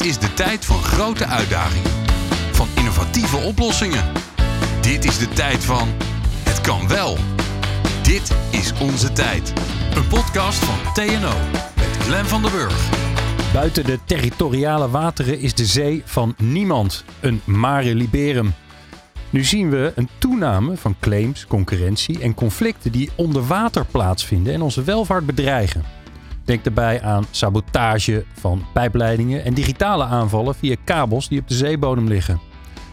Dit is de tijd van grote uitdagingen. Van innovatieve oplossingen. Dit is de tijd van het kan wel. Dit is onze tijd. Een podcast van TNO met Glen van der Burg. Buiten de territoriale wateren is de zee van niemand een mare liberum. Nu zien we een toename van claims, concurrentie en conflicten die onder water plaatsvinden en onze welvaart bedreigen. Denk daarbij aan sabotage van pijpleidingen en digitale aanvallen via kabels die op de zeebodem liggen.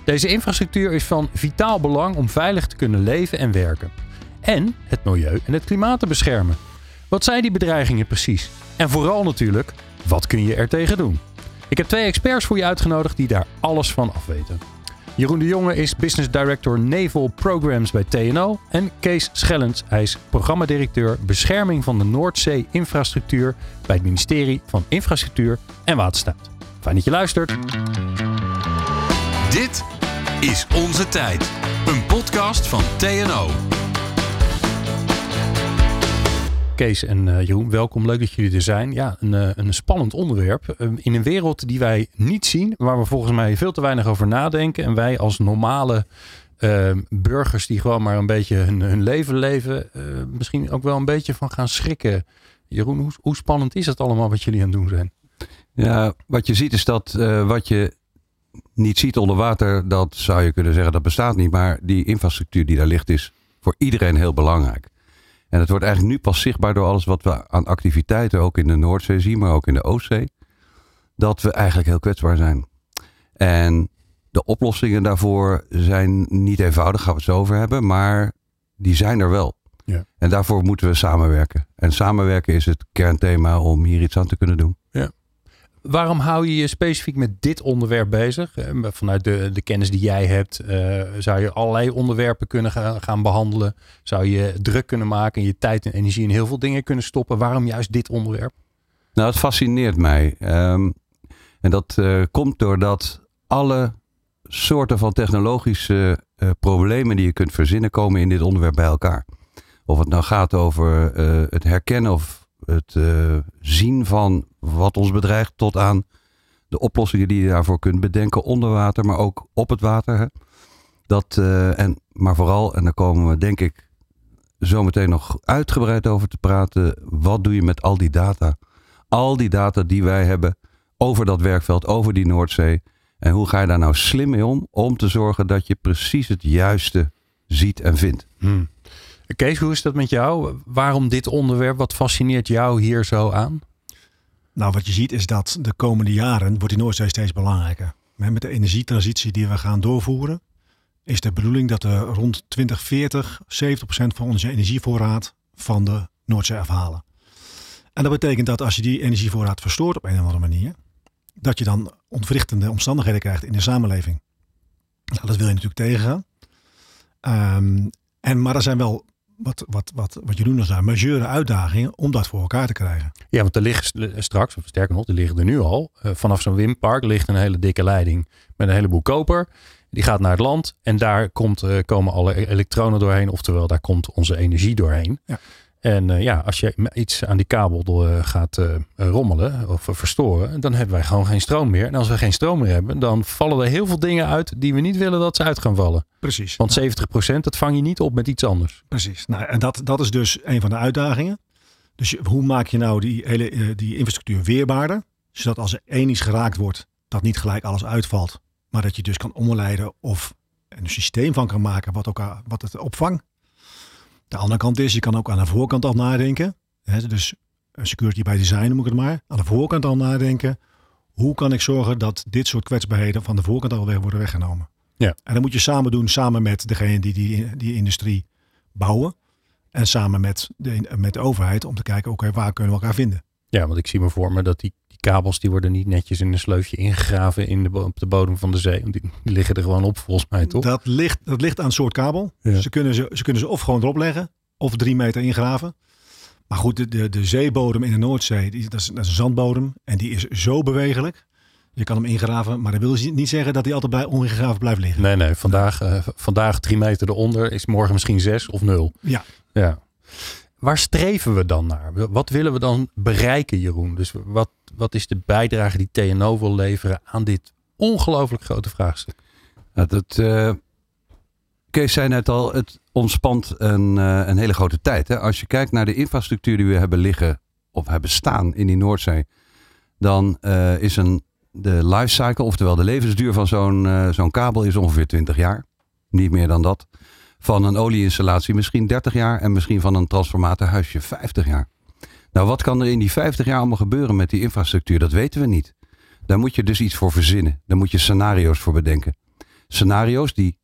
Deze infrastructuur is van vitaal belang om veilig te kunnen leven en werken. En het milieu en het klimaat te beschermen. Wat zijn die bedreigingen precies? En vooral natuurlijk, wat kun je er tegen doen? Ik heb twee experts voor je uitgenodigd die daar alles van afweten. Jeroen de Jonge is Business Director Naval Programs bij TNO. En Kees Schellens, hij is programmadirecteur Bescherming van de Noordzee Infrastructuur bij het ministerie van Infrastructuur en Waterstaat. Fijn dat je luistert. Dit is onze tijd. Een podcast van TNO. Kees en uh, Jeroen, welkom. Leuk dat jullie er zijn. Ja, een, uh, een spannend onderwerp. Uh, in een wereld die wij niet zien, waar we volgens mij veel te weinig over nadenken. En wij als normale burgers die gewoon maar een beetje hun, hun leven leven, misschien ook wel een beetje van gaan schrikken. Jeroen, hoe, spannend is het allemaal wat jullie aan het doen zijn? Ja, wat je ziet is dat wat je niet ziet onder water, dat zou je kunnen zeggen dat bestaat niet. Maar die infrastructuur die daar ligt is voor iedereen heel belangrijk. En het wordt eigenlijk nu pas zichtbaar door alles wat we aan activiteiten ook in de Noordzee zien, maar ook in de Oostzee. Dat we eigenlijk heel kwetsbaar zijn. En de oplossingen daarvoor zijn niet eenvoudig, gaan we het zo over hebben, maar die zijn er wel. Ja. En daarvoor moeten we samenwerken. En samenwerken is het kernthema om hier iets aan te kunnen doen. Ja. Waarom hou je je specifiek met dit onderwerp bezig? Vanuit de, de kennis die jij hebt, uh, zou je allerlei onderwerpen kunnen gaan, behandelen. Zou je druk kunnen maken en je tijd en energie in heel veel dingen kunnen stoppen. Waarom juist dit onderwerp? Nou, het fascineert mij. Um, en dat uh, komt doordat alle soorten van technologische problemen die je kunt verzinnen, komen in dit onderwerp bij elkaar. Of het nou gaat over het herkennen of het uh, zien van wat ons bedreigt tot aan de oplossingen die je daarvoor kunt bedenken onder water, maar ook op het water. Hè. Dat, uh, en, maar vooral, en daar komen we denk ik zometeen nog uitgebreid over te praten, wat doe je met al die data? Al die data die wij hebben over dat werkveld, over die Noordzee. En hoe ga je daar nou slim mee om? Om te zorgen dat je precies het juiste ziet en vindt. Hmm. Kees, hoe is dat met jou? Waarom dit onderwerp? Wat fascineert jou hier zo aan? Nou, wat je ziet is dat de komende jaren wordt die Noordzee steeds belangrijker. Met de energietransitie die we gaan doorvoeren, is de bedoeling dat we rond 2040 70% van onze energievoorraad van de Noordzee afhalen. En dat betekent dat als je die energievoorraad verstoort op een of andere manier, dat je dan ontwrichtende omstandigheden krijgt in de samenleving. Nou, dat wil je natuurlijk tegengaan. Um, en, maar er zijn wel wat, wat, wat, wat je noemt als majeure uitdagingen om dat voor elkaar te krijgen. Ja, want er liggen straks, of sterker nog, er liggen er nu al. Uh, vanaf zo'n windpark ligt een hele dikke leiding met een heleboel koper. Die gaat naar het land en daar komt, uh, komen alle elektronen doorheen. Oftewel, daar komt onze energie doorheen. Ja. En uh, ja, als je iets aan die kabel door, gaat uh, rommelen of verstoren, dan hebben wij gewoon geen stroom meer. En als we geen stroom meer hebben, dan vallen er heel veel dingen uit die we niet willen dat ze uit gaan vallen. Precies. Want 70% dat vang je niet op met iets anders. Precies. Nou, en dat, dat is dus een van de uitdagingen. Dus je, hoe maak je nou die hele die infrastructuur weerbaarder? Zodat als er één iets geraakt wordt, dat niet gelijk alles uitvalt. Maar dat je dus kan omleiden of een systeem van kan maken wat, ook, wat het opvangt. De andere kant is, je kan ook aan de voorkant al nadenken. Hè, dus security by design noem ik het maar. Aan de voorkant al nadenken. Hoe kan ik zorgen dat dit soort kwetsbaarheden van de voorkant alweer worden weggenomen? Ja. En dat moet je samen doen, samen met degene die die, die industrie bouwen. En samen met de, met de overheid om te kijken, oké, waar kunnen we elkaar vinden? Ja, want ik zie me voor me dat die kabels die worden niet netjes in een sleufje ingegraven in de, op de bodem van de zee. Die, die liggen er gewoon op volgens mij, toch? Dat ligt, dat ligt aan soort kabel. Ja. Ze, kunnen ze, ze kunnen ze of gewoon erop leggen of drie meter ingraven. Maar goed, de, de, de zeebodem in de Noordzee, die, dat, is, dat is een zandbodem. En die is zo bewegelijk. Je kan hem ingraven, maar dat wil niet zeggen dat hij altijd bij ongegraven blijft liggen. Nee, nee. Vandaag, uh, vandaag drie meter eronder is morgen misschien zes of nul. Ja. ja. Waar streven we dan naar? Wat willen we dan bereiken, Jeroen? Dus wat, wat is de bijdrage die TNO wil leveren aan dit ongelooflijk grote vraagstuk? Dat uh, Kees zei net al, het ontspant een, uh, een hele grote tijd. Hè? Als je kijkt naar de infrastructuur die we hebben liggen of hebben staan in die Noordzee, dan uh, is een, de lifecycle, oftewel de levensduur van zo'n zo'n kabel, is ongeveer 20 jaar. Niet meer dan dat. Van een olieinstallatie misschien 30 jaar en misschien van een transformatorhuisje 50 jaar. Nou, wat kan er in die 50 jaar allemaal gebeuren met die infrastructuur? Dat weten we niet. Daar moet je dus iets voor verzinnen. Daar moet je scenario's voor bedenken. Scenario's die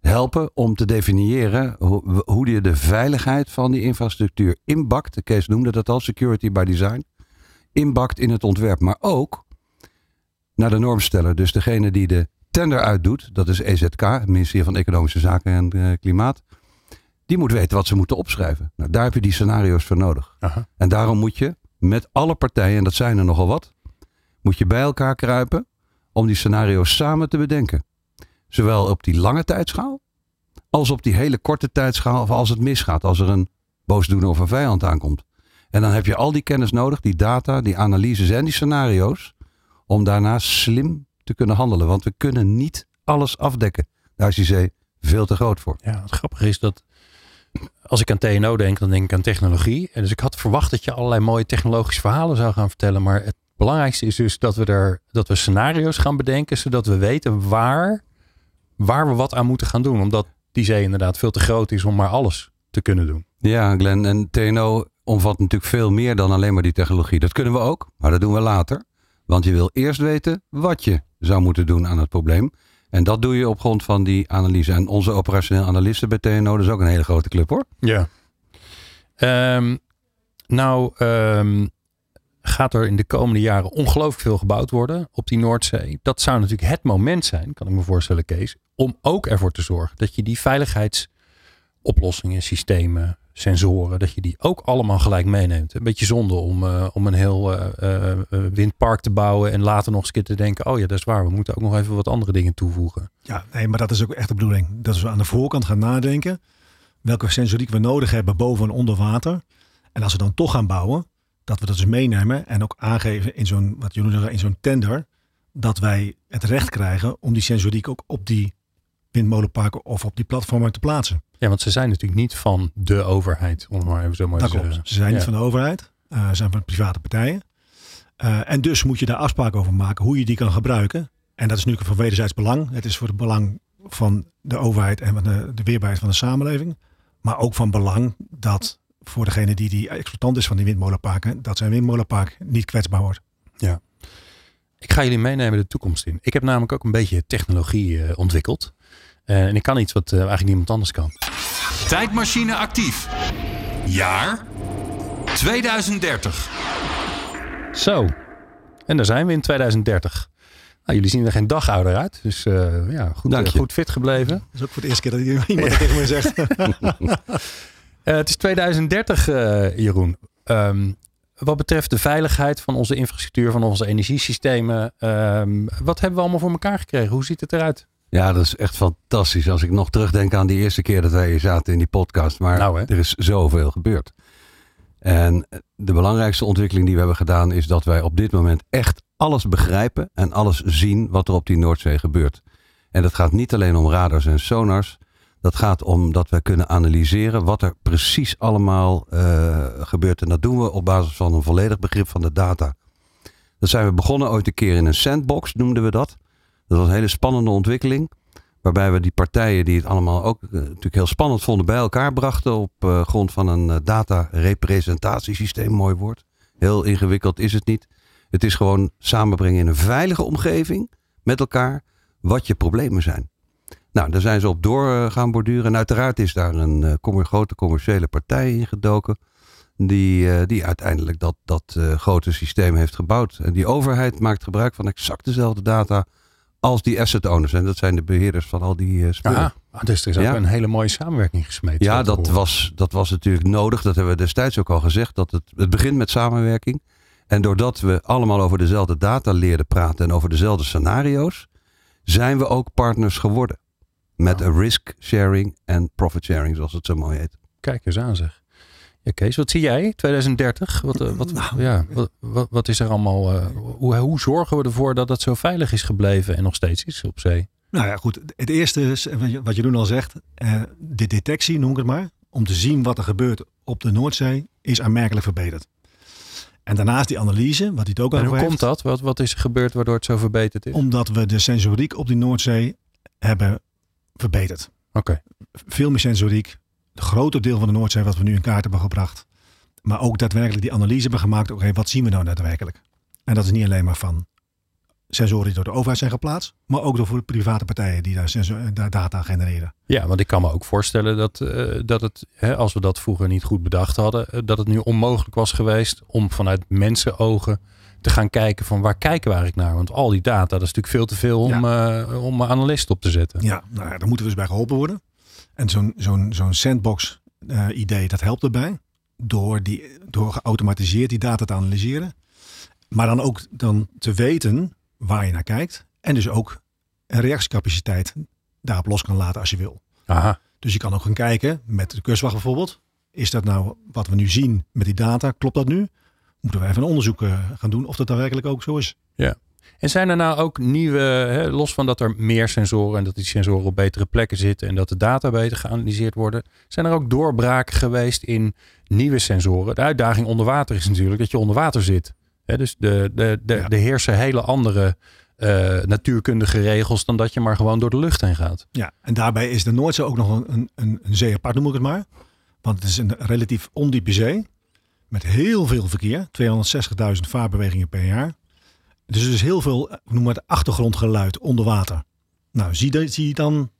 helpen om te definiëren hoe, hoe je de veiligheid van die infrastructuur inbakt. Kees noemde dat al, security by design. Inbakt in het ontwerp, maar ook naar de normsteller. Dus degene die de tender uitdoet, dat is EZK, het ministerie van Economische Zaken en uh, Klimaat. Die moet weten wat ze moeten opschrijven. Nou, daar heb je die scenario's voor nodig. Aha. En daarom moet je met alle partijen, en dat zijn er nogal wat, moet je bij elkaar kruipen om die scenario's samen te bedenken. Zowel op die lange tijdschaal, als op die hele korte tijdschaal, of als het misgaat, als er een boosdoener of een vijand aankomt. En dan heb je al die kennis nodig, die data, die analyses en die scenario's, om daarna slim te kunnen handelen. Want we kunnen niet alles afdekken. Daar is die zee veel te groot voor. Ja, het grappige is dat als ik aan TNO denk, dan denk ik aan technologie. En dus ik had verwacht dat je allerlei mooie technologische verhalen zou gaan vertellen. Maar het belangrijkste is dus dat we er dat we scenario's gaan bedenken, zodat we weten waar, waar we wat aan moeten gaan doen. Omdat die zee inderdaad veel te groot is om maar alles te kunnen doen. Ja, Glenn. En TNO omvat natuurlijk veel meer dan alleen maar die technologie. Dat kunnen we ook, maar dat doen we later. Want je wil eerst weten wat je zou moeten doen aan het probleem. En dat doe je op grond van die analyse. En onze operationeel analisten bij TNO, dat is ook een hele grote club hoor. Ja. Um, nou, um, gaat er in de komende jaren ongelooflijk veel gebouwd worden op die Noordzee. Dat zou natuurlijk het moment zijn, kan ik me voorstellen, Kees, om ook ervoor te zorgen dat je die veiligheidsoplossingen, systemen, sensoren, dat je die ook allemaal gelijk meeneemt. Een beetje zonde om, uh, om een heel uh, uh, windpark te bouwen en later nog eens te denken, oh ja, dat is waar, we moeten ook nog even wat andere dingen toevoegen. Ja, nee, maar dat is ook echt de bedoeling. Dat we aan de voorkant gaan nadenken welke sensoriek we nodig hebben boven en onder water. En als we dan toch gaan bouwen, dat we dat dus meenemen en ook aangeven in zo'n, wat jullie in zo'n tender, dat wij het recht krijgen om die sensoriek ook op die windmolenparken of op die platformen te plaatsen. Ja, want ze zijn natuurlijk niet van de overheid, om maar even zo mooi te zeggen. Ze zijn niet van de overheid, uh, ze zijn van private partijen. Uh, en dus moet je daar afspraken over maken hoe je die kan gebruiken. En dat is nu van wederzijds belang. Het is voor het belang van de overheid en van de, de weerbaarheid van de samenleving. Maar ook van belang dat voor degene die die exploitant is van die windmolenparken, dat zijn windmolenpark niet kwetsbaar wordt. Ja. Ik ga jullie meenemen de toekomst in. Ik heb namelijk ook een beetje technologie uh, ontwikkeld. Uh, en ik kan iets wat uh, eigenlijk niemand anders kan. Tijdmachine actief. Jaar 2030. Zo. En daar zijn we in 2030. Nou, jullie zien er geen dag ouder uit. Dus uh, ja, goed, goed fit gebleven. Dat is ook voor de eerste keer dat iemand ja. tegen me zegt. het is 2030, Jeroen. Um, wat betreft de veiligheid van onze infrastructuur, van onze energiesystemen. Um, wat hebben we allemaal voor elkaar gekregen? Hoe ziet het eruit? Ja, dat is echt fantastisch. Als ik nog terugdenk aan die eerste keer dat wij hier zaten in die podcast. Maar nou, er is zoveel gebeurd. En de belangrijkste ontwikkeling die we hebben gedaan is dat wij op dit moment echt alles begrijpen en alles zien wat er op die Noordzee gebeurt. En dat gaat niet alleen om radars en sonars. Dat gaat om dat we kunnen analyseren wat er precies allemaal uh, gebeurt. En dat doen we op basis van een volledig begrip van de data. Dat zijn we begonnen ooit een keer in een sandbox, noemden we dat. Dat was een hele spannende ontwikkeling. Waarbij we die partijen die het allemaal ook uh, natuurlijk heel spannend vonden bij elkaar brachten op uh, grond van een uh, data representatiesysteem, mooi woord. Heel ingewikkeld is het niet. Het is gewoon samenbrengen in een veilige omgeving met elkaar wat je problemen zijn. Nou, daar zijn ze op door gaan borduren. En uiteraard is daar een grote commerciële partij in gedoken. Die, die uiteindelijk dat, dat grote systeem heeft gebouwd. En die overheid maakt gebruik van exact dezelfde data als die asset owners. En dat zijn de beheerders van al die uh, spullen. Ja, ah, dus er is ook ja. een hele mooie samenwerking gesmeed. Ja, dat was, dat was natuurlijk nodig. Dat hebben we destijds ook al gezegd. Dat het, het begint met samenwerking. En doordat we allemaal over dezelfde data leerden praten en over dezelfde scenario's, zijn we ook partners geworden. Met een risk sharing en profit sharing, zoals het zo mooi heet. Kijk eens aan zeg. Ja, Kees, wat zie jij? 2030? Wat, eh, wat, Nou. ja, wat, wat, is er allemaal? eh, hoe, hoe zorgen we ervoor dat het zo veilig is gebleven en nog steeds is op zee? Nou ja, goed. Het eerste is, wat je- Jeroen al zegt, eh, de detectie, noem ik het maar, om te zien wat er gebeurt op de Noordzee, is aanmerkelijk verbeterd. En daarnaast die analyse, wat hij het ook En over hoe heeft. komt dat? Wat, wat is er gebeurd waardoor het zo verbeterd is? Oké. Omdat we de sensoriek op die Noordzee hebben verbeterd. Veel meer sensoriek. Het grote deel van de Noordzee wat we nu in kaart hebben gebracht. Maar ook daadwerkelijk die analyse hebben gemaakt. Oké, wat zien we nou daadwerkelijk? En dat is niet alleen maar van sensoren die door de overheid zijn geplaatst. Maar ook door private partijen die daar, sensor, daar data genereren. Ja, want ik kan me ook voorstellen dat, eh, dat het, hè, als we dat vroeger niet goed bedacht hadden, eh, dat het nu onmogelijk was geweest om vanuit mensenogen te gaan kijken van waar kijken we eigenlijk naar? Want al die data, dat is natuurlijk veel te veel om, eh, om analisten op te zetten. Ja, nou ja, daar moeten we dus bij geholpen worden. En zo'n zo'n zo'n sandbox eh, idee, dat helpt erbij. Door, die, door geautomatiseerd die data te analyseren. Maar dan ook dan te weten waar je naar kijkt. En dus ook een reactiecapaciteit daarop los kan laten als je wil. Aha. Dus je kan ook gaan kijken met de kustwacht bijvoorbeeld. Is dat nou wat we nu zien met die data? Klopt dat nu? Moeten we even een onderzoek eh, gaan doen of dat daadwerkelijk ook zo is? En zijn er nou ook nieuwe, hè, los van dat er meer sensoren en dat die sensoren op betere plekken zitten en dat de data beter geanalyseerd worden, zijn er ook doorbraken geweest in nieuwe sensoren? De uitdaging onder water is natuurlijk dat je onder water zit. Hè, dus de, de, de, Ja. de heersen hele andere eh, natuurkundige regels dan dat je maar gewoon door de lucht heen gaat. Ja, en daarbij is de Noordzee ook nog een, een, een zee apart, noem ik het maar. Want het is een relatief ondiepe zee. Met heel veel verkeer. 260.000 vaartbewegingen per jaar. Dus er is heel veel, noem maar het achtergrondgeluid onder water. Nou, zie, de- zie je dan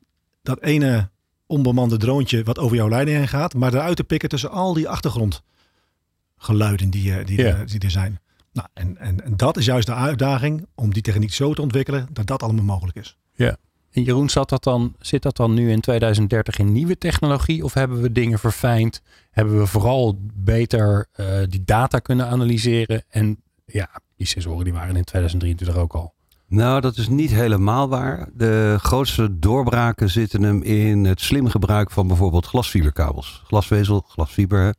dat ene onbemande droontje wat over jouw leiding heen gaat. Maar eruit te pikken tussen al die achtergrondgeluiden die, eh, die, Ja. er, die er zijn. Nou, en, en, en dat is juist de uitdaging om die techniek zo te ontwikkelen dat dat allemaal mogelijk is. En Jeroen, zat dat dan, zit dat dan nu in 2030 in nieuwe technologie of hebben we dingen verfijnd? Hebben we vooral beter eh, die data kunnen analyseren? En ja, die sensoren die waren in 2023 ook al. Nou, dat is niet helemaal waar. De grootste doorbraken zitten hem in het slim gebruik van bijvoorbeeld glasfiberkabels. Glasvezel, glasfiber.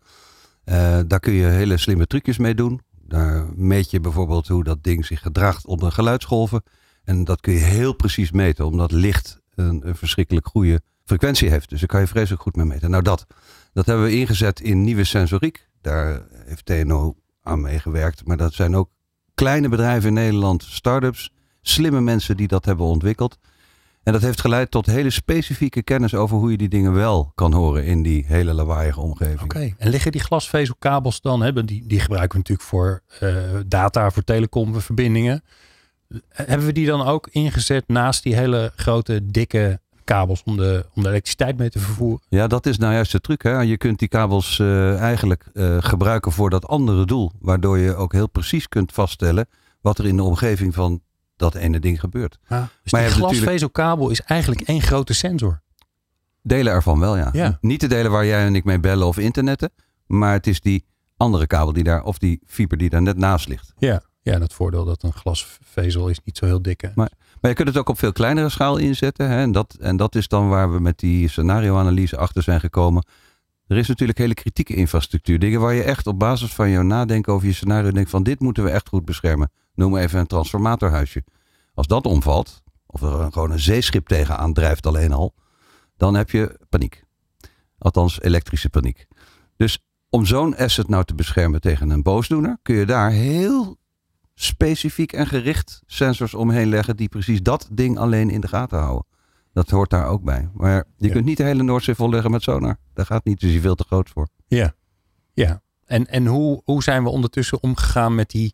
Eh, daar kun je hele slimme trucjes mee doen. Daar meet je bijvoorbeeld hoe dat ding zich gedraagt onder geluidsgolven. En dat kun je heel precies meten, omdat licht een, een verschrikkelijk goede frequentie heeft. Dus daar kan je vreselijk goed mee meten. Nou, dat, dat hebben we ingezet in nieuwe sensoriek. Daar heeft TNO aan meegewerkt. Maar dat zijn ook kleine bedrijven in Nederland, start-ups, slimme mensen die dat hebben ontwikkeld. En dat heeft geleid tot hele specifieke kennis over hoe je die dingen wel kan horen in die hele lawaaiige omgeving. Oké. En liggen die glasvezelkabels dan, hebben die, die gebruiken we natuurlijk voor eh, data, voor telecomverbindingen. Hebben we die dan ook ingezet naast die hele grote, dikke kabels om de, om de elektriciteit mee te vervoeren? Ja, dat is nou juist de truc. Hè? Je kunt die kabels eh, eigenlijk eh, gebruiken voor dat andere doel. Waardoor je ook heel precies kunt vaststellen wat er in de omgeving van dat ene ding gebeurt. Dus Maar die glasvezelkabel is eigenlijk één grote sensor. Delen ervan wel, ja. Ja. Niet de delen waar jij en ik mee bellen of internetten. Maar het is die andere kabel die daar, of die fiber die daar net naast ligt. Ja. Ja, en het voordeel dat een glasvezel is niet zo heel dik. Hè? Maar je kunt het ook op veel kleinere schaal inzetten. Hè? En, dat, en dat is dan waar we met die scenario-analyse achter zijn gekomen. Er is natuurlijk hele kritieke infrastructuur. Dingen waar je echt op basis van jouw nadenken over je scenario denkt van dit moeten we echt goed beschermen. Noem even een transformatorhuisje. Als dat omvalt, of er gewoon een zeeschip tegenaan drijft alleen al, dan heb je paniek. Althans, elektrische paniek. Dus om zo'n asset nou te beschermen tegen een boosdoener, kun je daar heel specifiek en gericht sensors omheen leggen die precies dat ding alleen in de gaten houden. Dat hoort daar ook bij. Maar je Ja. kunt niet de hele Noordzee volleggen met sonar. Dat gaat niet, dus is hij veel te groot voor. Ja, ja. En, en hoe, hoe zijn we ondertussen omgegaan met die,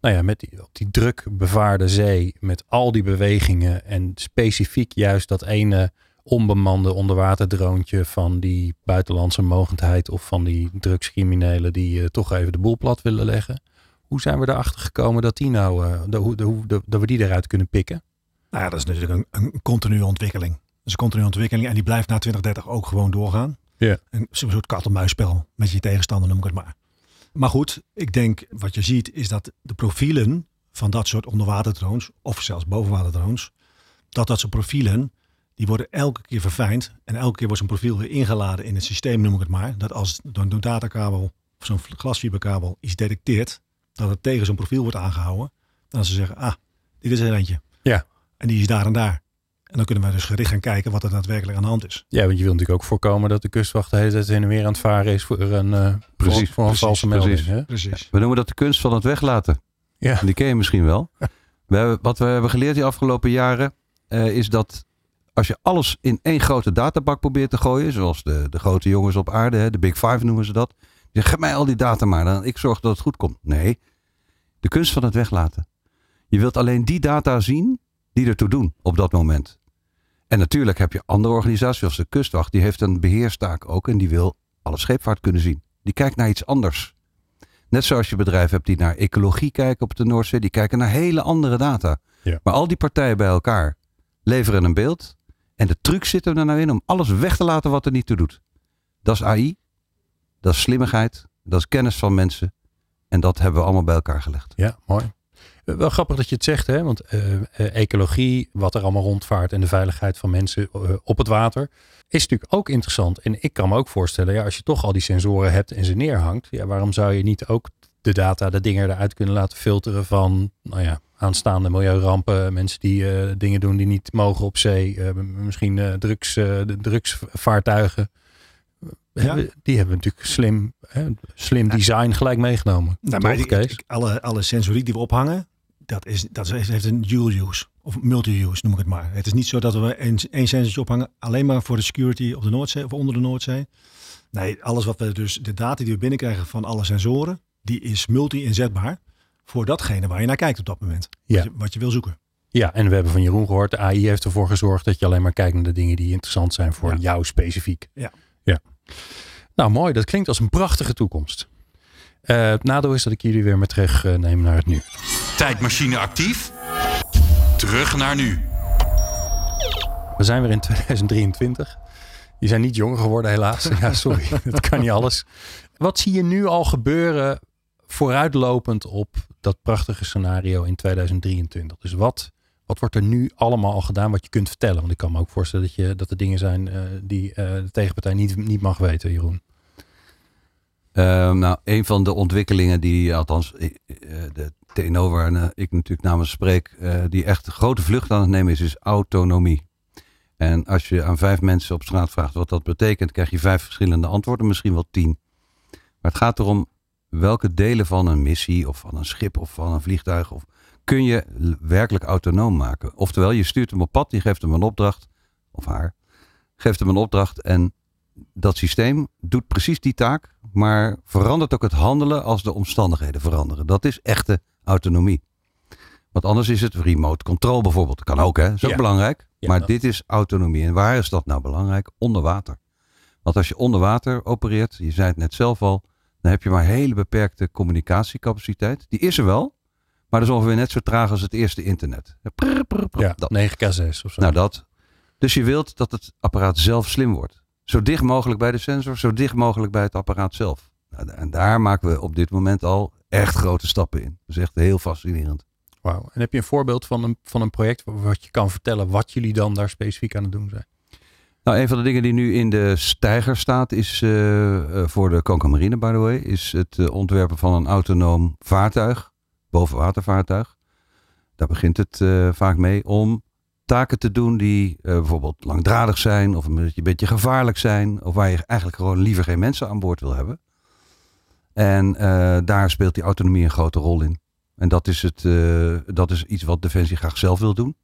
nou ja, met die, op die druk bevaarde zee, met al die bewegingen en specifiek juist dat ene onbemande onderwaterdroontje van die buitenlandse mogendheid of van die drugscriminelen die eh, toch even de boel plat willen leggen. Hoe zijn we erachter gekomen dat, die nou, eh, de, hoe- de, de- dat we die eruit kunnen pikken? Nou ja, dat is natuurlijk een, een continue ontwikkeling. Dat is een continue ontwikkeling en die blijft na 2030 ook gewoon doorgaan. Ja. Een soort kat-en-muisspel met je tegenstander, noem ik het maar. Maar goed, ik denk wat je ziet is dat de profielen van dat soort onderwaterdrones, of zelfs bovenwaterdrones, dat dat soort profielen die worden elke keer verfijnd. En elke keer wordt zo'n profiel weer ingeladen in het systeem, noem ik het maar. Dat als door een datakabel of zo'n glasfiberkabel iets detecteert, dat het tegen zo'n profiel wordt aangehouden. Dan ze zeggen, ah, dit is er eentje. Ja. En die is daar en daar. En dan kunnen we dus gericht gaan kijken wat er daadwerkelijk aan de hand is. Ja, want je wilt natuurlijk ook voorkomen dat de kustwacht de hele tijd heen en weer aan het varen is voor een, uh, precies, voor, een precies, valse melding. precies. hè? Precies. We noemen dat de kunst van het weglaten. Ja. Die ken je misschien wel. We hebben, wat we hebben geleerd die afgelopen jaren eh, is dat als je alles in één grote databak probeert te gooien, zoals de, de grote jongens op aarde, hè, de Big Five noemen ze dat. Zeggen, geef mij al die data maar, dan ik zorg dat het goed komt. Nee, de kunst van het weglaten. Je wilt alleen die data zien die ertoe doen op dat moment. En natuurlijk heb je andere organisaties, zoals de kustwacht, die heeft een beheerstaak ook en die wil alle scheepvaart kunnen zien. Die kijkt naar iets anders. Net zoals je bedrijf hebt die naar ecologie kijken op de Noordzee, die kijken naar hele andere data. Ja. Maar al die partijen bij elkaar leveren een beeld. En de truc zit er nou in om alles weg te laten wat er niet toe doet. Dat is AI, dat is slimmigheid, dat is kennis van mensen. En dat hebben we allemaal bij elkaar gelegd. Ja, mooi. Eh, Wel grappig dat je het zegt, hè? want eh, eh, ecologie, wat er allemaal rondvaart en de veiligheid van mensen op het water, is natuurlijk ook interessant. En ik kan me ook voorstellen, ja, als je toch al die sensoren hebt en ze neerhangt, ja, waarom zou je niet ook de data, de dingen eruit kunnen laten filteren van, nou ja, aanstaande milieurampen, mensen die dingen doen die niet mogen op zee, misschien drugs, drugsvaartuigen. Ja. Die hebben natuurlijk slim, hè, slim design gelijk meegenomen. Nou, maar die- Kees? ik- alle, alle sensoriek die we ophangen, dat, is, dat is- heeft een dual use. Of multi-use noem ik het maar. Het is niet zo dat we één, één sensortje ophangen alleen maar voor de security op de Noordzee of onder de Noordzee. Nee, alles wat we dus, de data die we binnenkrijgen van alle sensoren, die is multi-inzetbaar voor datgene waar je naar kijkt op dat moment. Ja. Wat, je, wat je wil zoeken. Ja, en we hebben van Jeroen gehoord, de AI heeft ervoor gezorgd dat je alleen maar kijkt naar de dingen die interessant zijn voor Ja. jou specifiek. Ja. ja. Nou, mooi. Dat klinkt als een prachtige toekomst. Eh, het nadeel is dat ik jullie weer met terug eh, neem naar het nu. Tijdmachine actief. Terug naar nu. We zijn weer in 2023. Je zijn niet jonger geworden helaas. Ja, sorry. Dat kan niet alles. Wat zie je nu al gebeuren vooruitlopend op dat prachtige scenario in 2023? Dus wat, wat wordt er nu allemaal al gedaan wat je kunt vertellen? Want ik kan me ook voorstellen dat, je, dat er dingen zijn eh, die eh, de tegenpartij niet, niet mag weten, Jeroen. Ehm, nou, een van de ontwikkelingen die, althans, eh, eh, de TNO waar ik natuurlijk namens spreek, die echt grote vlucht aan het nemen is, is autonomie. En als je aan vijf mensen op straat vraagt wat dat betekent, krijg je vijf verschillende antwoorden, misschien wel tien. Maar het gaat erom welke delen van een missie of van een schip of van een vliegtuig of, kun je werkelijk autonoom maken. Oftewel, je stuurt hem op pad, je geeft hem een opdracht, of haar, geeft hem een opdracht en dat systeem doet precies die taak, maar verandert ook het handelen als de omstandigheden veranderen. Dat is echte autonomie. Want anders is het remote control bijvoorbeeld. Kan ook, hè? Dat is ook Ja. belangrijk. Ja, maar dat- dit is autonomie. En waar is dat nou belangrijk? Onder water. Want als je onder water opereert, je zei het net zelf al, dan heb je maar hele beperkte communicatiecapaciteit. Die is er wel, maar dat is ongeveer net zo traag als het eerste internet. Prr, prr, prr, Ja, dat. 9K6 of zo. Nou, dat. Dus je wilt dat het apparaat zelf slim wordt. Zo dicht mogelijk bij de sensor, zo dicht mogelijk bij het apparaat zelf. Nou, en daar maken we op dit moment al echt grote stappen in. Dat is echt heel fascinerend. Wauw. En heb je een voorbeeld van een, van een project wat je kan vertellen wat jullie dan daar specifiek aan het doen zijn? Nou, een van de dingen die nu in de stijger staat, is eh, eh, voor de Conca Marine, by the way, is het eh, ontwerpen van een autonoom vaartuig, bovenwatervaartuig. Daar begint het eh, vaak mee om taken te doen die eh, bijvoorbeeld langdradig zijn, of een beetje, een beetje gevaarlijk zijn, of waar je eigenlijk gewoon liever geen mensen aan boord wil hebben. En eh, daar speelt die autonomie een grote rol in. En dat is, het, dat is iets wat Defensie graag zelf wil doen.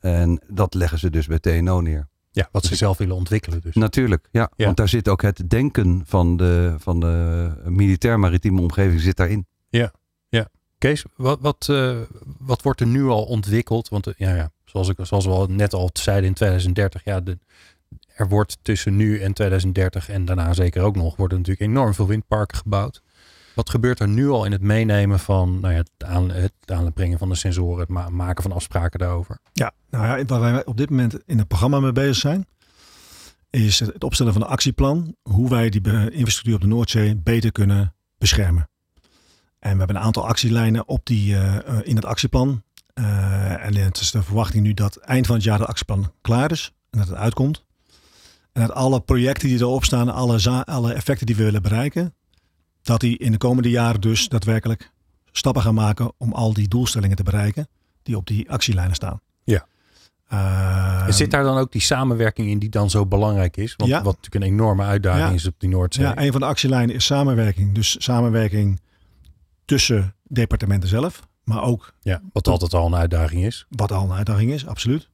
En dat leggen ze dus bij TNO neer. Ja, wat ze zelf willen ontwikkelen dus. Natuurlijk, ja, Ja. Want daar zit ook het denken van de, van de militair-maritieme omgeving zit daarin. Kees, wat, wat, eh, wat wordt er nu al ontwikkeld? Want eh, ja, ja, zoals, ik, zoals we al net al zeiden in 2030, ja, er wordt tussen nu en 2030 en daarna zeker ook nog, worden natuurlijk enorm veel windparken gebouwd. Wat gebeurt er nu al in het meenemen van nou ja, het, aan, het aanbrengen van de sensoren, het ma- maken van afspraken daarover? Ja, nou ja, waar wij op dit moment in het programma mee bezig zijn, is het opstellen van een actieplan. Hoe wij die infrastructuur op de Noordzee beter kunnen beschermen. En we hebben een aantal actielijnen op die, eh, eh, in het actieplan. Uh, en het is de verwachting nu dat eind van het jaar het actieplan klaar is en dat het uitkomt. En dat alle projecten die erop staan, alle, alle effecten die we willen bereiken, dat die in de komende jaren dus daadwerkelijk stappen gaan maken om al die doelstellingen te bereiken die op die actielijnen staan. Ja. Uh, zit daar dan ook die samenwerking in die dan zo belangrijk is? Want ja. wat natuurlijk een enorme uitdaging is op die Noordzee. Ja, een van de actielijnen is samenwerking. Dus samenwerking tussen departementen zelf, maar ook... Ja, wat altijd al een uitdaging is. Wat al een uitdaging is, absoluut.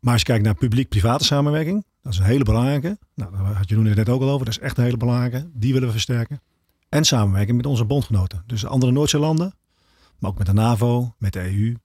Maar als je kijkt naar publiek-private samenwerking, dat is een hele belangrijke. Nou, daar had Jeroen het net ook al over. Dat is echt een hele belangrijke. Die willen we versterken. En samenwerking met onze bondgenoten. Dus andere Noordzeelanden, maar ook met de NAVO, met de EU.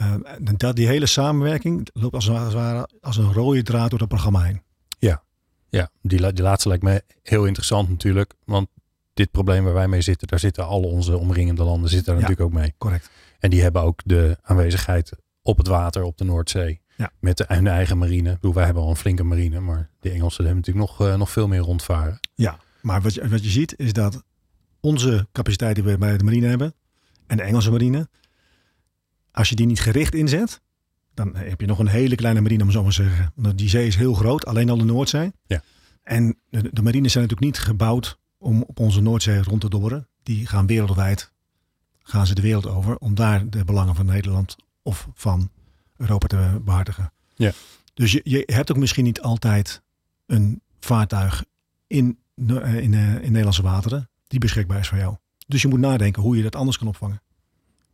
Uh, dat, die hele samenwerking loopt als, als, als een rode draad door het programma heen. Ja, ja die, die laatste lijkt me heel interessant natuurlijk. Want dit probleem waar wij mee zitten, daar zitten alle onze omringende landen zitten daar natuurlijk ook mee. Correct. En die hebben ook de aanwezigheid op het water op de Noordzee. Ja. Met de, hun eigen marine. Ik bedoel, wij hebben al een flinke marine, maar de Engelsen hebben natuurlijk nog, uh, nog veel meer rondvaren. Ja, maar wat je, wat je ziet is dat onze capaciteit die we bij de marine hebben en de Engelse marine, als je die niet gericht inzet, dan heb je nog een hele kleine marine, om zo maar te zeggen. Want die zee is heel groot, alleen al de Noordzee. Ja. En de, de marines zijn natuurlijk niet gebouwd om op onze Noordzee rond te dobberen. Die gaan wereldwijd, gaan ze de wereld over, om daar de belangen van Nederland of van Europa te behartigen. Ja. Dus je, je hebt ook misschien niet altijd een vaartuig in, in, in, in Nederlandse wateren die beschikbaar is voor jou. Dus je moet nadenken hoe je dat anders kan opvangen.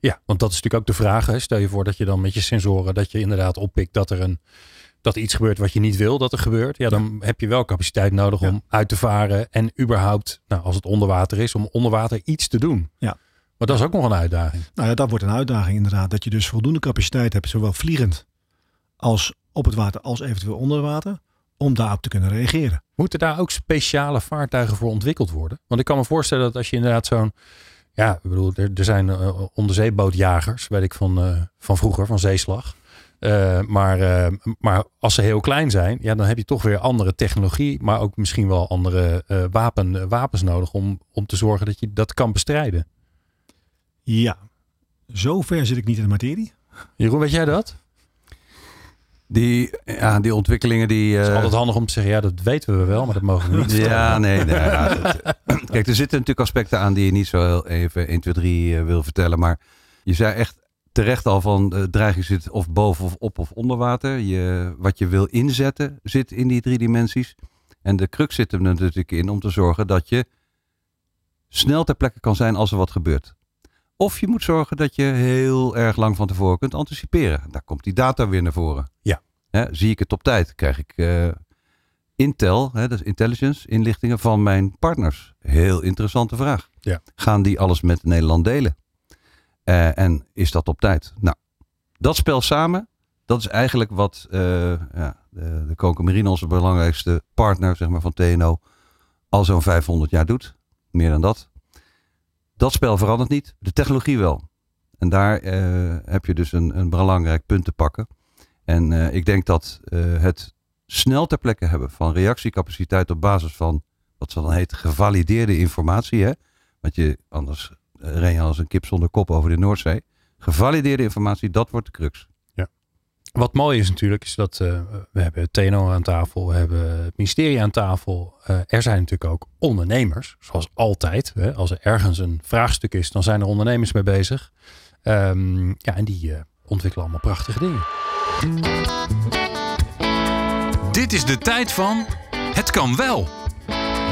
Ja, want dat is natuurlijk ook de vraag. Hè. Stel je voor dat je dan met je sensoren dat je inderdaad oppikt dat er een dat iets gebeurt wat je niet wil dat er gebeurt. Ja, dan heb je wel capaciteit nodig om uit te varen en überhaupt, nou, als het onder water is, om onder water iets te doen. Ja. Maar dat is ook nog een uitdaging. Nou ja, dat wordt een uitdaging inderdaad. Dat je dus voldoende capaciteit hebt, zowel vliegend als op het water, als eventueel onder water, om daarop te kunnen reageren. Moeten daar ook speciale vaartuigen voor ontwikkeld worden? Want ik kan me voorstellen dat als je inderdaad zo'n ja, ik bedoel, er, er zijn uh, onderzeebootjagers, weet ik van, uh, van vroeger, van zeeslag. Uh, maar, maar als ze heel klein zijn, ja, dan heb je toch weer andere technologie, maar ook misschien wel andere wapen, wapens nodig om, om te zorgen dat je dat kan bestrijden. Ja, zover zit ik niet in de materie. Jeroen, weet jij dat? Die, ja, die ontwikkelingen die... Het is altijd handig om te zeggen, ja, dat weten we wel, maar dat mogen we niet. Ja, nee. nee ja, dat, kijk, er zitten natuurlijk aspecten aan die je niet zo heel even 1, 2, 3 wil vertellen. Maar je zei echt terecht al van de dreiging zit of boven of op of onder water. Je, wat je wil inzetten zit in die drie dimensies. En de crux zit er natuurlijk in om te zorgen dat je snel ter plekke kan zijn als er wat gebeurt. Of je moet zorgen dat je heel erg lang van tevoren kunt anticiperen. Daar komt die data weer naar voren. Ja. zie ik het op tijd, krijg ik uh, intel, hè, dat is intelligence, inlichtingen van mijn partners. Heel interessante vraag. Ja. Gaan die alles met Nederland delen? Uh, en is dat op tijd? Nou, dat spel samen, dat is eigenlijk wat uh, ja, de, de onze belangrijkste partner zeg maar, van TNO, al zo'n 500 jaar doet. Meer dan dat. Dat spel verandert niet, de technologie wel. En daar uh, heb je dus een, een belangrijk punt te pakken. En ik denk dat het snel ter plekke hebben van reactiecapaciteit op basis van wat ze dan heet gevalideerde informatie. Hè? Want je, anders ren je als een kip zonder kop over de Noordzee. Gevalideerde informatie, dat wordt de crux. Ja. Wat mooi is natuurlijk, is dat uh, we hebben TNO aan tafel, we hebben het ministerie aan tafel. Uh, er zijn natuurlijk ook ondernemers, zoals altijd. Hè? Als er ergens een vraagstuk is, dan zijn er ondernemers mee bezig. Um, ja, en die uh, ontwikkelen allemaal prachtige dingen. Dit is de tijd van het kan wel.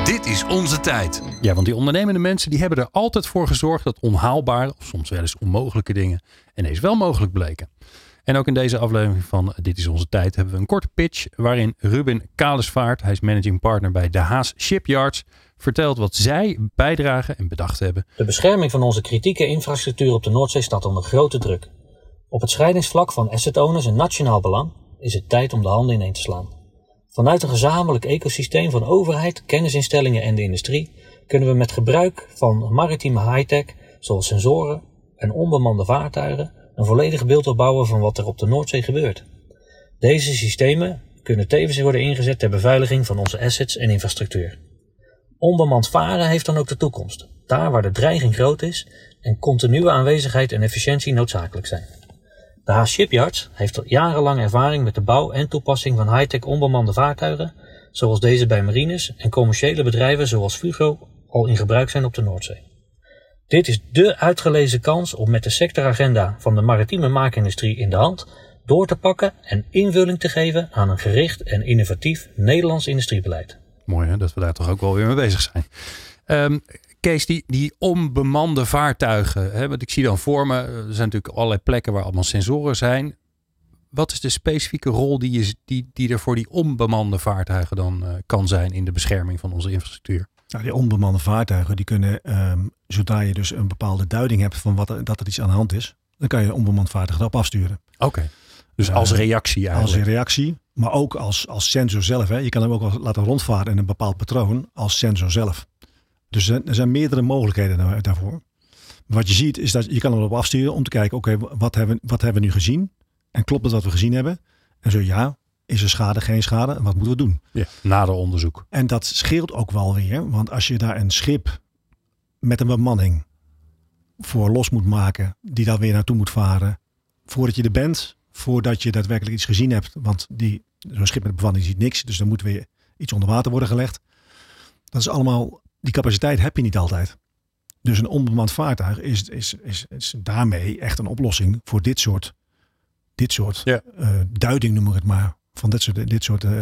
Dit is onze tijd. Ja, want die ondernemende mensen die hebben er altijd voor gezorgd dat onhaalbare of soms wel eens onmogelijke dingen ineens wel mogelijk bleken. En ook in deze aflevering van Dit is onze tijd hebben we een korte pitch waarin Ruben Kalesvaart, hij is managing partner bij De Haas Shipyards, vertelt wat zij bijdragen en bedacht hebben. De bescherming van onze kritieke infrastructuur op de Noordzee staat onder grote druk. Op het scheidingsvlak van asset owners en nationaal belang is het tijd om de handen ineen te slaan. Vanuit een gezamenlijk ecosysteem van overheid, kennisinstellingen en de industrie kunnen we met gebruik van maritieme high-tech, zoals sensoren en onbemande vaartuigen, een volledig beeld opbouwen van wat er op de Noordzee gebeurt. Deze systemen kunnen tevens worden ingezet ter beveiliging van onze assets en infrastructuur. Onbemand varen heeft dan ook de toekomst, daar waar de dreiging groot is en continue aanwezigheid en efficiëntie noodzakelijk zijn. De Haas Shipyards heeft al jarenlang ervaring met de bouw en toepassing van high-tech onbemande vaartuigen, zoals deze bij marines en commerciële bedrijven zoals Fugro al in gebruik zijn op de Noordzee. Dit is dé uitgelezen kans om met de sectoragenda van de maritieme maakindustrie in de hand door te pakken en invulling te geven aan een gericht en innovatief Nederlands industriebeleid. Mooi hè, dat we daar toch ook wel weer mee bezig zijn. Ehm, Kees, die, onbemande vaartuigen, hè, want ik zie dan voor me, er zijn natuurlijk allerlei plekken waar allemaal sensoren zijn. Wat is de specifieke rol die, je, die, die er voor die onbemande vaartuigen dan uh, kan zijn in de bescherming van onze infrastructuur? Nou, die onbemande vaartuigen, die kunnen, um, zodra je dus een bepaalde duiding hebt van wat er, dat er iets aan de hand is, dan kan je een onbemand vaartuig erop afsturen. Oké. Okay. Dus als reactie eigenlijk. Als reactie, maar ook als, als sensor zelf. Hè. Je kan hem ook wel laten rondvaren in een bepaald patroon als sensor zelf. Dus er zijn meerdere mogelijkheden daarvoor. Wat je ziet is dat je kan erop afsturen om te kijken, oké, okay, wat, hebben, wat hebben we nu gezien? En klopt het wat we gezien hebben? En zo ja, is er schade, geen schade? En wat moeten we doen? Ja, nader onderzoek. En dat scheelt ook wel weer, want als je daar een schip met een bemanning voor los moet maken, die daar weer naartoe moet varen, voordat je er bent, voordat je daadwerkelijk iets gezien hebt, want die, zo'n schip met bemanning ziet niks, dus dan moet weer iets onder water worden gelegd. Dat is allemaal, die capaciteit heb je niet altijd. Dus een onbemand vaartuig is, is, is, is daarmee echt een oplossing voor dit soort, dit soort ja. uh, duiding, noem ik het maar, van dit soort, dit soort uh,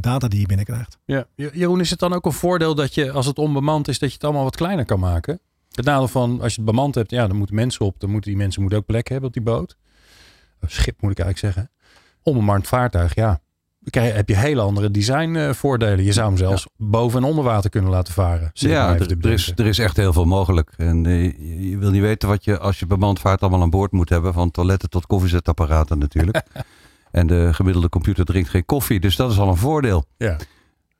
data die je binnenkrijgt. Ja. Jeroen, is het dan ook een voordeel dat je, als het onbemand is, dat je het allemaal wat kleiner kan maken? Het nadeel van, als je het bemand hebt, ja, dan moeten mensen op, dan moeten die mensen moeten ook plek hebben op die boot. Schip moet ik eigenlijk zeggen. Onbemand vaartuig, ja. heb je hele andere designvoordelen. Je zou hem zelfs ja. boven en onder water kunnen laten varen. Ja, er, is, er is echt heel veel mogelijk. En uh, je wil niet weten wat je als je bemand vaart allemaal aan boord moet hebben. Van toiletten tot koffiezetapparaten natuurlijk. En de gemiddelde computer drinkt geen koffie. Dus dat is al een voordeel. Ja.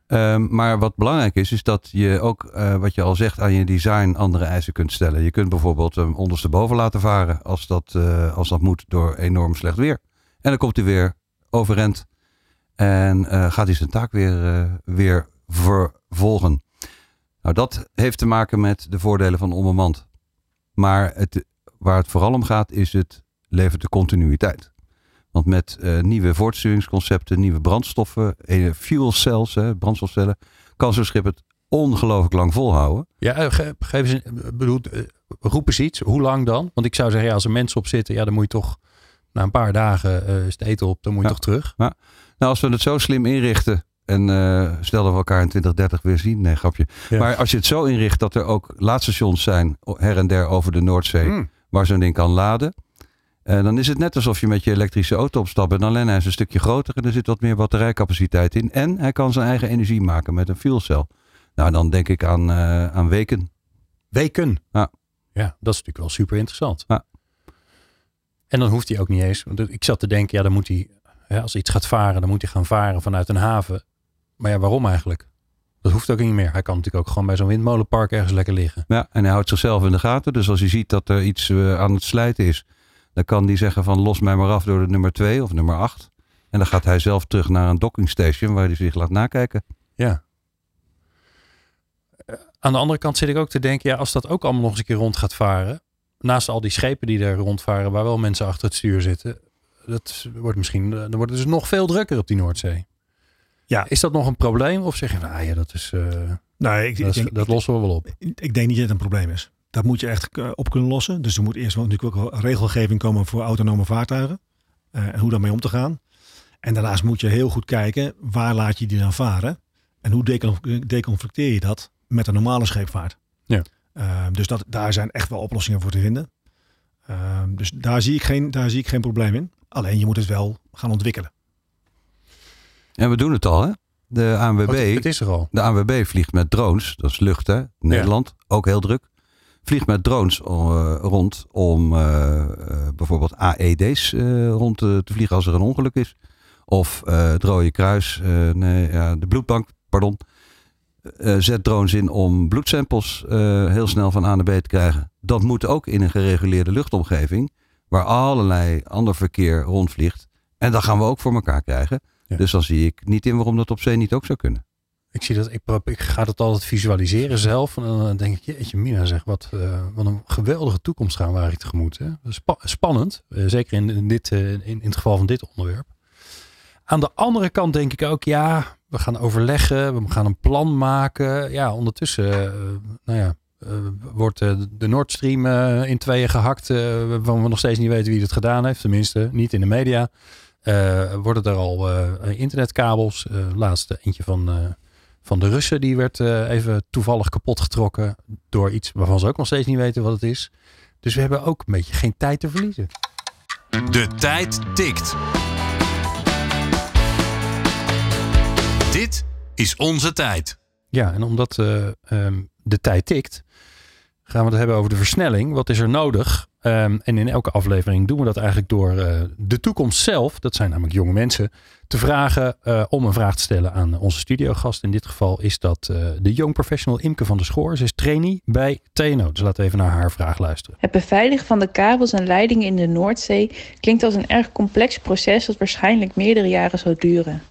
Um, maar wat belangrijk is, is dat je ook, uh, wat je al zegt, aan je design andere eisen kunt stellen. Je kunt bijvoorbeeld hem ondersteboven laten varen als dat, uh, als dat moet door enorm slecht weer. En dan komt hij weer overend en uh, gaat hij zijn taak weer, weer vervolgen. Nou, dat heeft te maken met de voordelen van onbemand. Maar het, waar het vooral om gaat, is het levert de continuïteit. Want met uh, nieuwe voortsturingsconcepten, nieuwe brandstoffen, eh, fuel cells, hè, brandstofcellen, kan zo'n schip het ongelooflijk lang volhouden. Ja, uh, ge, geef eens, bedoel, roep eens iets. Hoe lang dan? Want ik zou zeggen, ja, als er mensen op zitten, ja, dan moet je toch na een paar dagen uh, is het eten op, dan moet je ja. toch terug. Ja. Nou, als we het zo slim inrichten en uh, stel dat we elkaar in 2030 weer zien, nee, grapje. Ja. Maar als je het zo inricht dat er ook laadstations zijn her en der over de Noordzee, mm. waar zo'n ding kan laden. Uh, dan is het net alsof je met je elektrische auto opstapt. En alleen hij is een stukje groter en er zit wat meer batterijcapaciteit in. En hij kan zijn eigen energie maken met een fuelcel. Nou, dan denk ik aan, uh, aan weken. Weken? Ja. Ja, dat is natuurlijk wel super interessant. Ja. En dan hoeft hij ook niet eens. Want ik zat te denken, ja, dan moet hij, ja, als hij iets gaat varen, dan moet hij gaan varen vanuit een haven. Maar ja, waarom eigenlijk? Dat hoeft ook niet meer. Hij kan natuurlijk ook gewoon bij zo'n windmolenpark ergens lekker liggen. Ja, en hij houdt zichzelf in de gaten. Dus als hij ziet dat er iets uh, aan het slijten is, dan kan die zeggen van los mij maar af door de nummer 2 of nummer 8. En dan gaat hij zelf terug naar een dockingstation waar hij zich laat nakijken. Ja. Aan de andere kant zit ik ook te denken, ja, als dat ook allemaal nog eens een keer rond gaat varen. Naast al die schepen die er rondvaren, waar wel mensen achter het stuur zitten. Dat wordt misschien, dan wordt het dus nog veel drukker op die Noordzee. Ja. Is dat nog een probleem? Of zeg je, nou ja, dat is. Uh, nee, ik, dat, ik denk, dat lossen we wel op. Ik, ik denk niet dat het een probleem is. Dat moet je echt op kunnen lossen. Dus er moet eerst wel natuurlijk ook regelgeving komen voor autonome vaartuigen. Uh, en hoe daarmee om te gaan. En daarnaast moet je heel goed kijken, waar laat je die dan varen? En hoe deconflicteer je dat met een normale scheepvaart? Ja. Uh, dus dat, daar zijn echt wel oplossingen voor te vinden. Uh, dus daar zie, ik geen, daar zie ik geen probleem in. Alleen je moet het wel gaan ontwikkelen. En we doen het al, hè? De ANWB, oh, het is er al. De ANWB vliegt met drones. Dat is lucht, hè? Nederland, ja. ook heel druk vliegt met drones uh, rond om uh, uh, bijvoorbeeld AED's rond te, te, vliegen als er een ongeluk is. Of het Rode Kruis, nee, ja, de bloedbank, pardon. zet drones in om bloedsamples heel snel van A naar B te krijgen. Dat moet ook in een gereguleerde luchtomgeving, waar allerlei ander verkeer rondvliegt. En dat gaan we ook voor elkaar krijgen. Ja. Dus dan zie ik niet in waarom dat op zee niet ook zou kunnen. Ik, zie dat, ik, ik ga dat altijd visualiseren zelf. En dan denk ik, jeetje mina zeg, wat, eh, wat een geweldige toekomst gaan we eigenlijk tegemoet. Hè? Spannend, eh, zeker in, dit, eh, in, in het geval van dit onderwerp. Aan de andere kant denk ik ook, ja, we gaan overleggen, we gaan een plan maken. Ja, ondertussen, nou ja, wordt de Nord Stream in tweeën gehakt, eh, waarvan we nog steeds niet weten wie het gedaan heeft. Tenminste, niet in de media. Worden er al internetkabels, eh laatst eentje van, van de Russen, die werd eh, even toevallig kapot getrokken door iets waarvan ze ook nog steeds niet weten wat het is. Dus we hebben ook een beetje geen tijd te verliezen. De tijd tikt. Dit is onze tijd. Ja, en omdat eh, ehm, de tijd tikt, gaan we het hebben over de versnelling. Wat is er nodig? Ehm, en in elke aflevering doen we dat eigenlijk door eh, de toekomst zelf, dat zijn namelijk jonge mensen, te vragen eh, om een vraag te stellen aan onze studiogast. In dit geval is dat eh, de young professional Imke van der Schoor. Ze is trainee bij TNO. Dus laten we even naar haar vraag luisteren. Het beveiligen van de kabels en leidingen in de Noordzee klinkt als een erg complex proces dat waarschijnlijk meerdere jaren zal duren.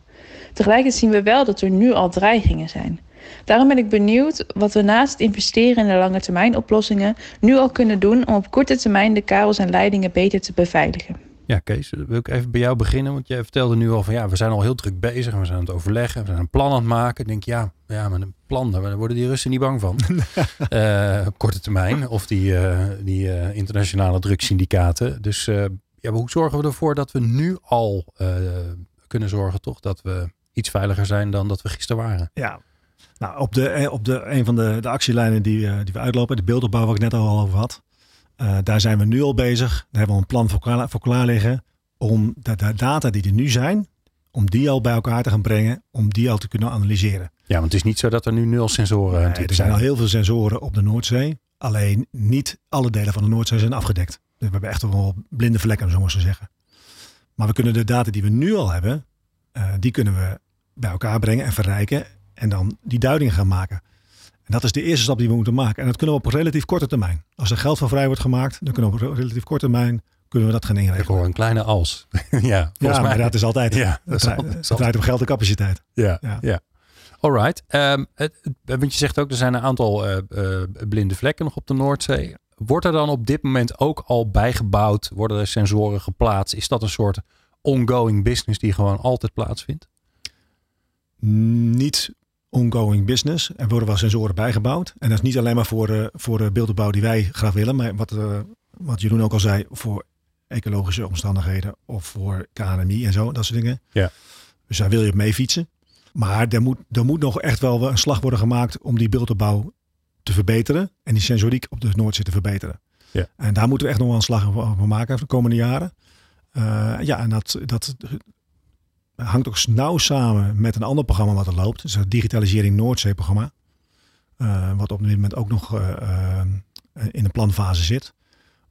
Tegelijkertijd zien we wel dat er nu al dreigingen zijn. Daarom ben ik benieuwd wat we naast het investeren in de lange termijn oplossingen nu al kunnen doen om op korte termijn de kabels en leidingen beter te beveiligen. Ja, Kees, wil ik even bij jou beginnen? Want jij vertelde nu al van ja, we zijn al heel druk bezig. We zijn aan het overleggen. We zijn een plan aan het maken. Ik denk ja, ja, maar een plan, daar worden die Russen niet bang van. Eh, op korte termijn. Of die, eh, die eh, internationale drugssyndicaten. Dus eh, ja, maar hoe zorgen we ervoor dat we nu al eh, kunnen zorgen toch dat we iets veiliger zijn dan dat we gisteren waren? Ja. Nou, op, de, eh, op de, een van de, de actielijnen die, eh, die we uitlopen, de beeldopbouw waar ik net al over had. eh, daar zijn we nu al bezig. Daar hebben we een plan voor klaar, voor klaar liggen. Om de, de data die er nu zijn, om die al bij elkaar te gaan brengen. Om die al te kunnen analyseren. Ja, want het is niet zo dat er nu nul sensoren Nee, natuurlijk er zijn al heel veel sensoren op de Noordzee. Alleen niet alle delen van de Noordzee zijn afgedekt. Dus we hebben echt wel blinde vlekken, om zo maar te zeggen. Maar we kunnen de data die we nu al hebben, die kunnen we bij elkaar brengen en verrijken. En dan die duidingen gaan maken. En dat is de eerste stap die we moeten maken. En dat kunnen we op relatief korte termijn. Als er geld van vrij wordt gemaakt, dan kunnen we op relatief korte termijn kunnen we dat gaan Ik inregelen. hoor een kleine als. ja, volgens Ja, mij. dat is altijd. Ja, dat is draait- altijd- het draait om geld en capaciteit. Ja, ja. Ja. Alright. Ehm, het, het- want je zegt ook, er zijn een aantal eh, eh, blinde vlekken nog op de Noordzee. Wordt er dan op dit moment ook al bijgebouwd? Worden er sensoren geplaatst? Is dat een soort ongoing business die gewoon altijd plaatsvindt? niet ongoing business. Er worden wel sensoren bijgebouwd. En dat is niet alleen maar voor, de voor de beeldopbouw die wij graag willen. Maar wat, eh, wat Jeroen ook al zei, voor ecologische omstandigheden of voor KNMI en zo, dat soort dingen. Ja. Dus daar wil je mee fietsen. Maar er moet, er moet nog echt wel een slag worden gemaakt om die beeldopbouw te verbeteren. En die sensoriek op de Noordzee te verbeteren. Ja. En daar moeten we echt nog wel een slag van maken de komende jaren. Eh, ja, en dat, dat hangt ook nauw samen met een ander programma wat er loopt. Is het Digitalisering Noordzee programma. Eh, wat op dit moment ook nog eh, eh, in de planfase zit.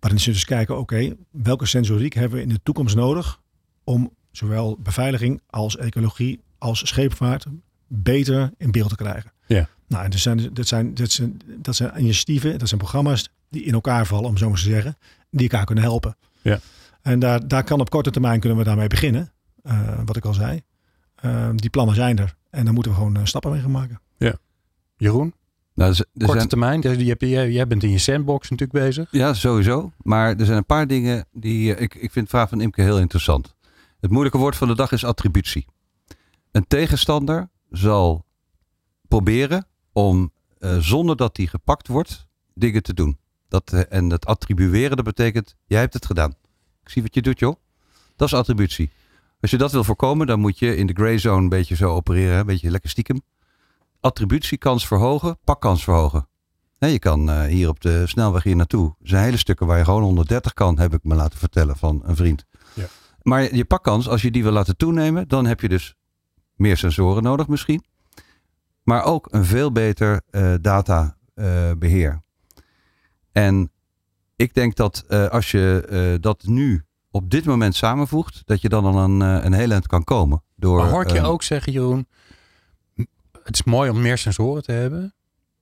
Waarin ze dus kijken, oké, welke sensoriek hebben we in de toekomst nodig om zowel beveiliging als ecologie als scheepvaart beter in beeld te krijgen. Ja. Nou, en dat zijn, dat, zijn, dat, zijn, dat zijn initiatieven, dat zijn programma's die in elkaar vallen, om zo maar te zeggen, die elkaar kunnen helpen. Ja. En daar, daar kan op korte termijn kunnen we daarmee beginnen. Eh, wat ik al zei. Eh, die plannen zijn er. En daar moeten we gewoon eh, stappen mee gaan maken. Jeroen, Nou, er er korte zijn- termijn. Dus je jij, jij bent in je sandbox natuurlijk bezig. Ja, sowieso. Maar er zijn een paar dingen die. eh, ik, ik vind de vraag van Imke heel interessant. Het moeilijke woord van de dag is attributie. Een tegenstander zal proberen om eh, zonder dat hij gepakt wordt, dingen te doen. Dat, en het attribueren, dat betekent, jij hebt het gedaan. Ik zie wat je doet, joh. Dat is attributie. Als je dat wil voorkomen, dan moet je in de gray zone een beetje zo opereren. Een beetje lekker stiekem. Attributiekans verhogen, pakkans verhogen. Je kan eh, hier op de snelweg hier naartoe. Er zijn hele stukken waar je gewoon 130 kan, heb ik me laten vertellen van een vriend. Ja. Maar je pakkans, als je die wil laten toenemen, dan heb je dus meer sensoren nodig misschien. Maar ook een veel beter eh, databeheer. en ik denk dat eh, als je eh, dat nu op dit moment samenvoegt, dat je dan al een, eh, een heel eind kan komen. Door, Maar hoor je eh, ook zeggen, Jeroen, het is mooi om meer sensoren te hebben.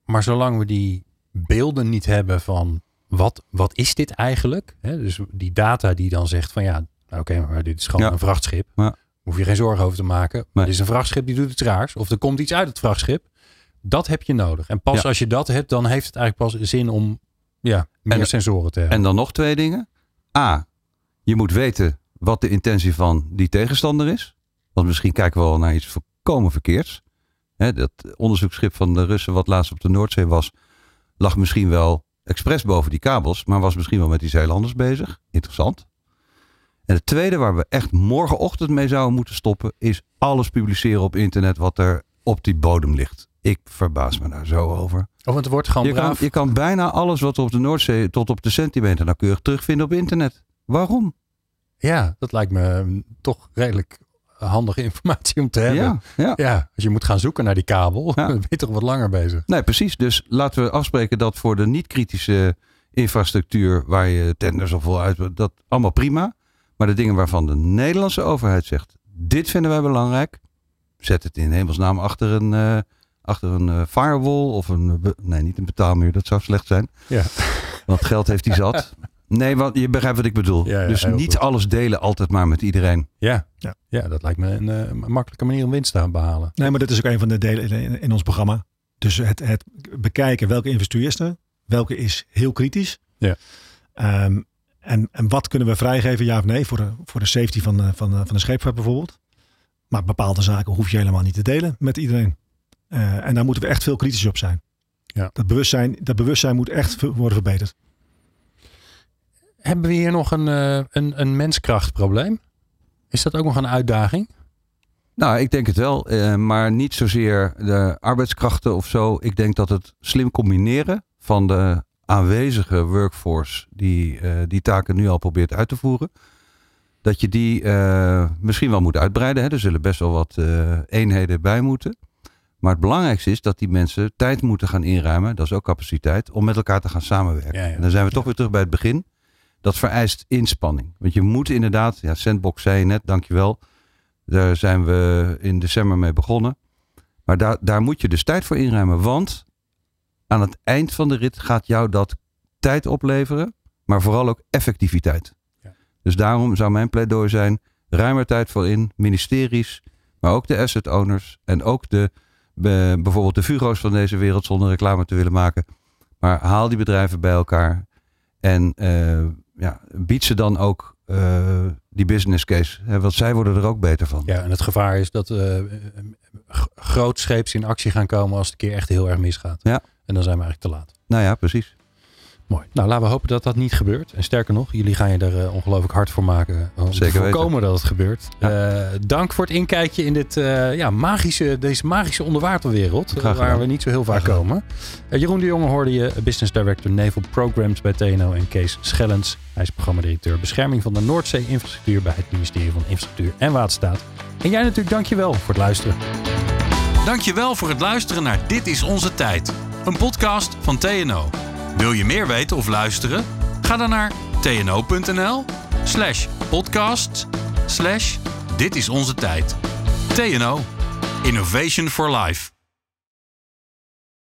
Maar zolang we die beelden niet hebben van wat, wat is dit eigenlijk? Hè, dus die data die dan zegt van ja, nou, oké, maar dit is gewoon Ja. een vrachtschip. Ja. Hoef je geen zorgen over te maken. Nee. Er is een vrachtschip die doet iets raars. Of er komt iets uit het vrachtschip. Dat heb je nodig. En pas Ja. als je dat hebt, dan heeft het eigenlijk pas zin om ja, meer En- sensoren te hebben. En dan nog twee dingen. A, je moet weten wat de intentie van die tegenstander is. Want misschien kijken we wel naar iets volkomen verkeerds. Hè, dat onderzoeksschip van de Russen wat laatst op de Noordzee was, lag misschien wel expres boven die kabels, maar was misschien wel met iets heel anders bezig. Interessant. En het tweede waar we echt morgenochtend mee zouden moeten stoppen, is alles publiceren op internet wat er op die bodem ligt. Ik verbaas me daar zo over. Of het wordt gewoon Je kan, braaf. je kan bijna alles wat op de Noordzee tot op de centimeter nauwkeurig terugvinden op internet. Waarom? Ja, dat lijkt me mm, toch redelijk handige informatie om te hebben. Ja, ja. Ja, als je moet gaan zoeken naar die kabel, Ja. dan ben je toch wat langer bezig. Nee, precies. Dus laten we afspreken dat voor de niet-kritische infrastructuur waar je tenders of vol uit, dat allemaal prima. Maar de dingen waarvan de Nederlandse overheid zegt, dit vinden wij belangrijk, zet het in hemelsnaam achter een, eh, achter een eh, firewall of een, nee, niet een betaalmuur, dat zou slecht zijn. Ja. Want geld heeft hij zat. Nee, want je begrijpt wat ik bedoel. Ja, ja, dus niet goed. alles delen altijd maar met iedereen. Ja. Ja. Ja. dat lijkt me een eh, makkelijke manier om winst te behalen. Nee, maar dit is ook een van de delen in, in ons programma. Dus het, het bekijken welke investeer is er, welke is heel kritisch. Ja. Ehm, en, en wat kunnen we vrijgeven, ja of nee, voor de, voor de safety van, de- van, de- van de scheepvaart bijvoorbeeld. Maar bepaalde zaken hoef je helemaal niet te delen met iedereen. Eh, en daar moeten we echt veel kritisch op zijn. Ja. Dat, bewustzijn, dat bewustzijn moet echt worden verbeterd. Hebben we hier nog een, eh, een, een menskrachtprobleem? Is dat ook nog een uitdaging? Nou, ik denk het wel. eh, maar niet zozeer de arbeidskrachten of zo. Ik denk dat het slim combineren van de aanwezige workforce die eh, die taken nu al probeert uit te voeren. Dat je die eh, misschien wel moet uitbreiden. Hè. Er zullen best wel wat eenheden bij moeten. Maar het belangrijkste is dat die mensen tijd moeten gaan inruimen. Dat is ook capaciteit. Om met elkaar te gaan samenwerken. Ja, ja. En dan zijn we toch weer terug bij het begin. Dat vereist inspanning. Want je moet inderdaad, ja, Sandbox zei je net, dankjewel. Daar zijn we in december mee begonnen. Maar daar, daar moet je dus tijd voor inruimen. Want aan het eind van de rit gaat jou dat tijd opleveren. Maar vooral ook effectiviteit. Ja. Dus daarom zou mijn pleidooi zijn. Ruim er tijd voor in. Ministeries. Maar ook de asset owners. En ook de, be- bijvoorbeeld de Fugo's van deze wereld. Zonder reclame te willen maken. Maar haal die bedrijven bij elkaar. En eh, ja, bied ze dan ook eh, die business case. Hè, want zij worden er ook beter van. Ja, en het gevaar is dat eh g- grootscheeps in actie gaan komen als het een keer echt heel erg misgaat. Ja. En dan zijn we eigenlijk te laat. Nou ja, precies. Mooi. Nou, laten we hopen dat dat niet gebeurt. En sterker nog, jullie gaan je er eh, ongelooflijk hard voor maken om Zeker te weten. voorkomen dat het gebeurt. Eh, dank voor het inkijkje in dit, eh, ja, magische, deze magische onderwaterwereld. eh, Graag waar we niet zo heel vaak komen. Eh, Jeroen de Jonge hoorde je, Business Director Naval Programs bij TNO. En Kees Schellens, hij is programmadirecteur Bescherming van de Noordzee-infrastructuur bij het ministerie van Infrastructuur en Waterstaat. En jij natuurlijk, dankjewel voor het luisteren. Dankjewel voor het luisteren naar Dit is Onze Tijd. Een podcast van TNO. Wil je meer weten of luisteren? Ga dan naar tno.nl slash podcast Dit is Onze Tijd. TNO. Innovation for Life.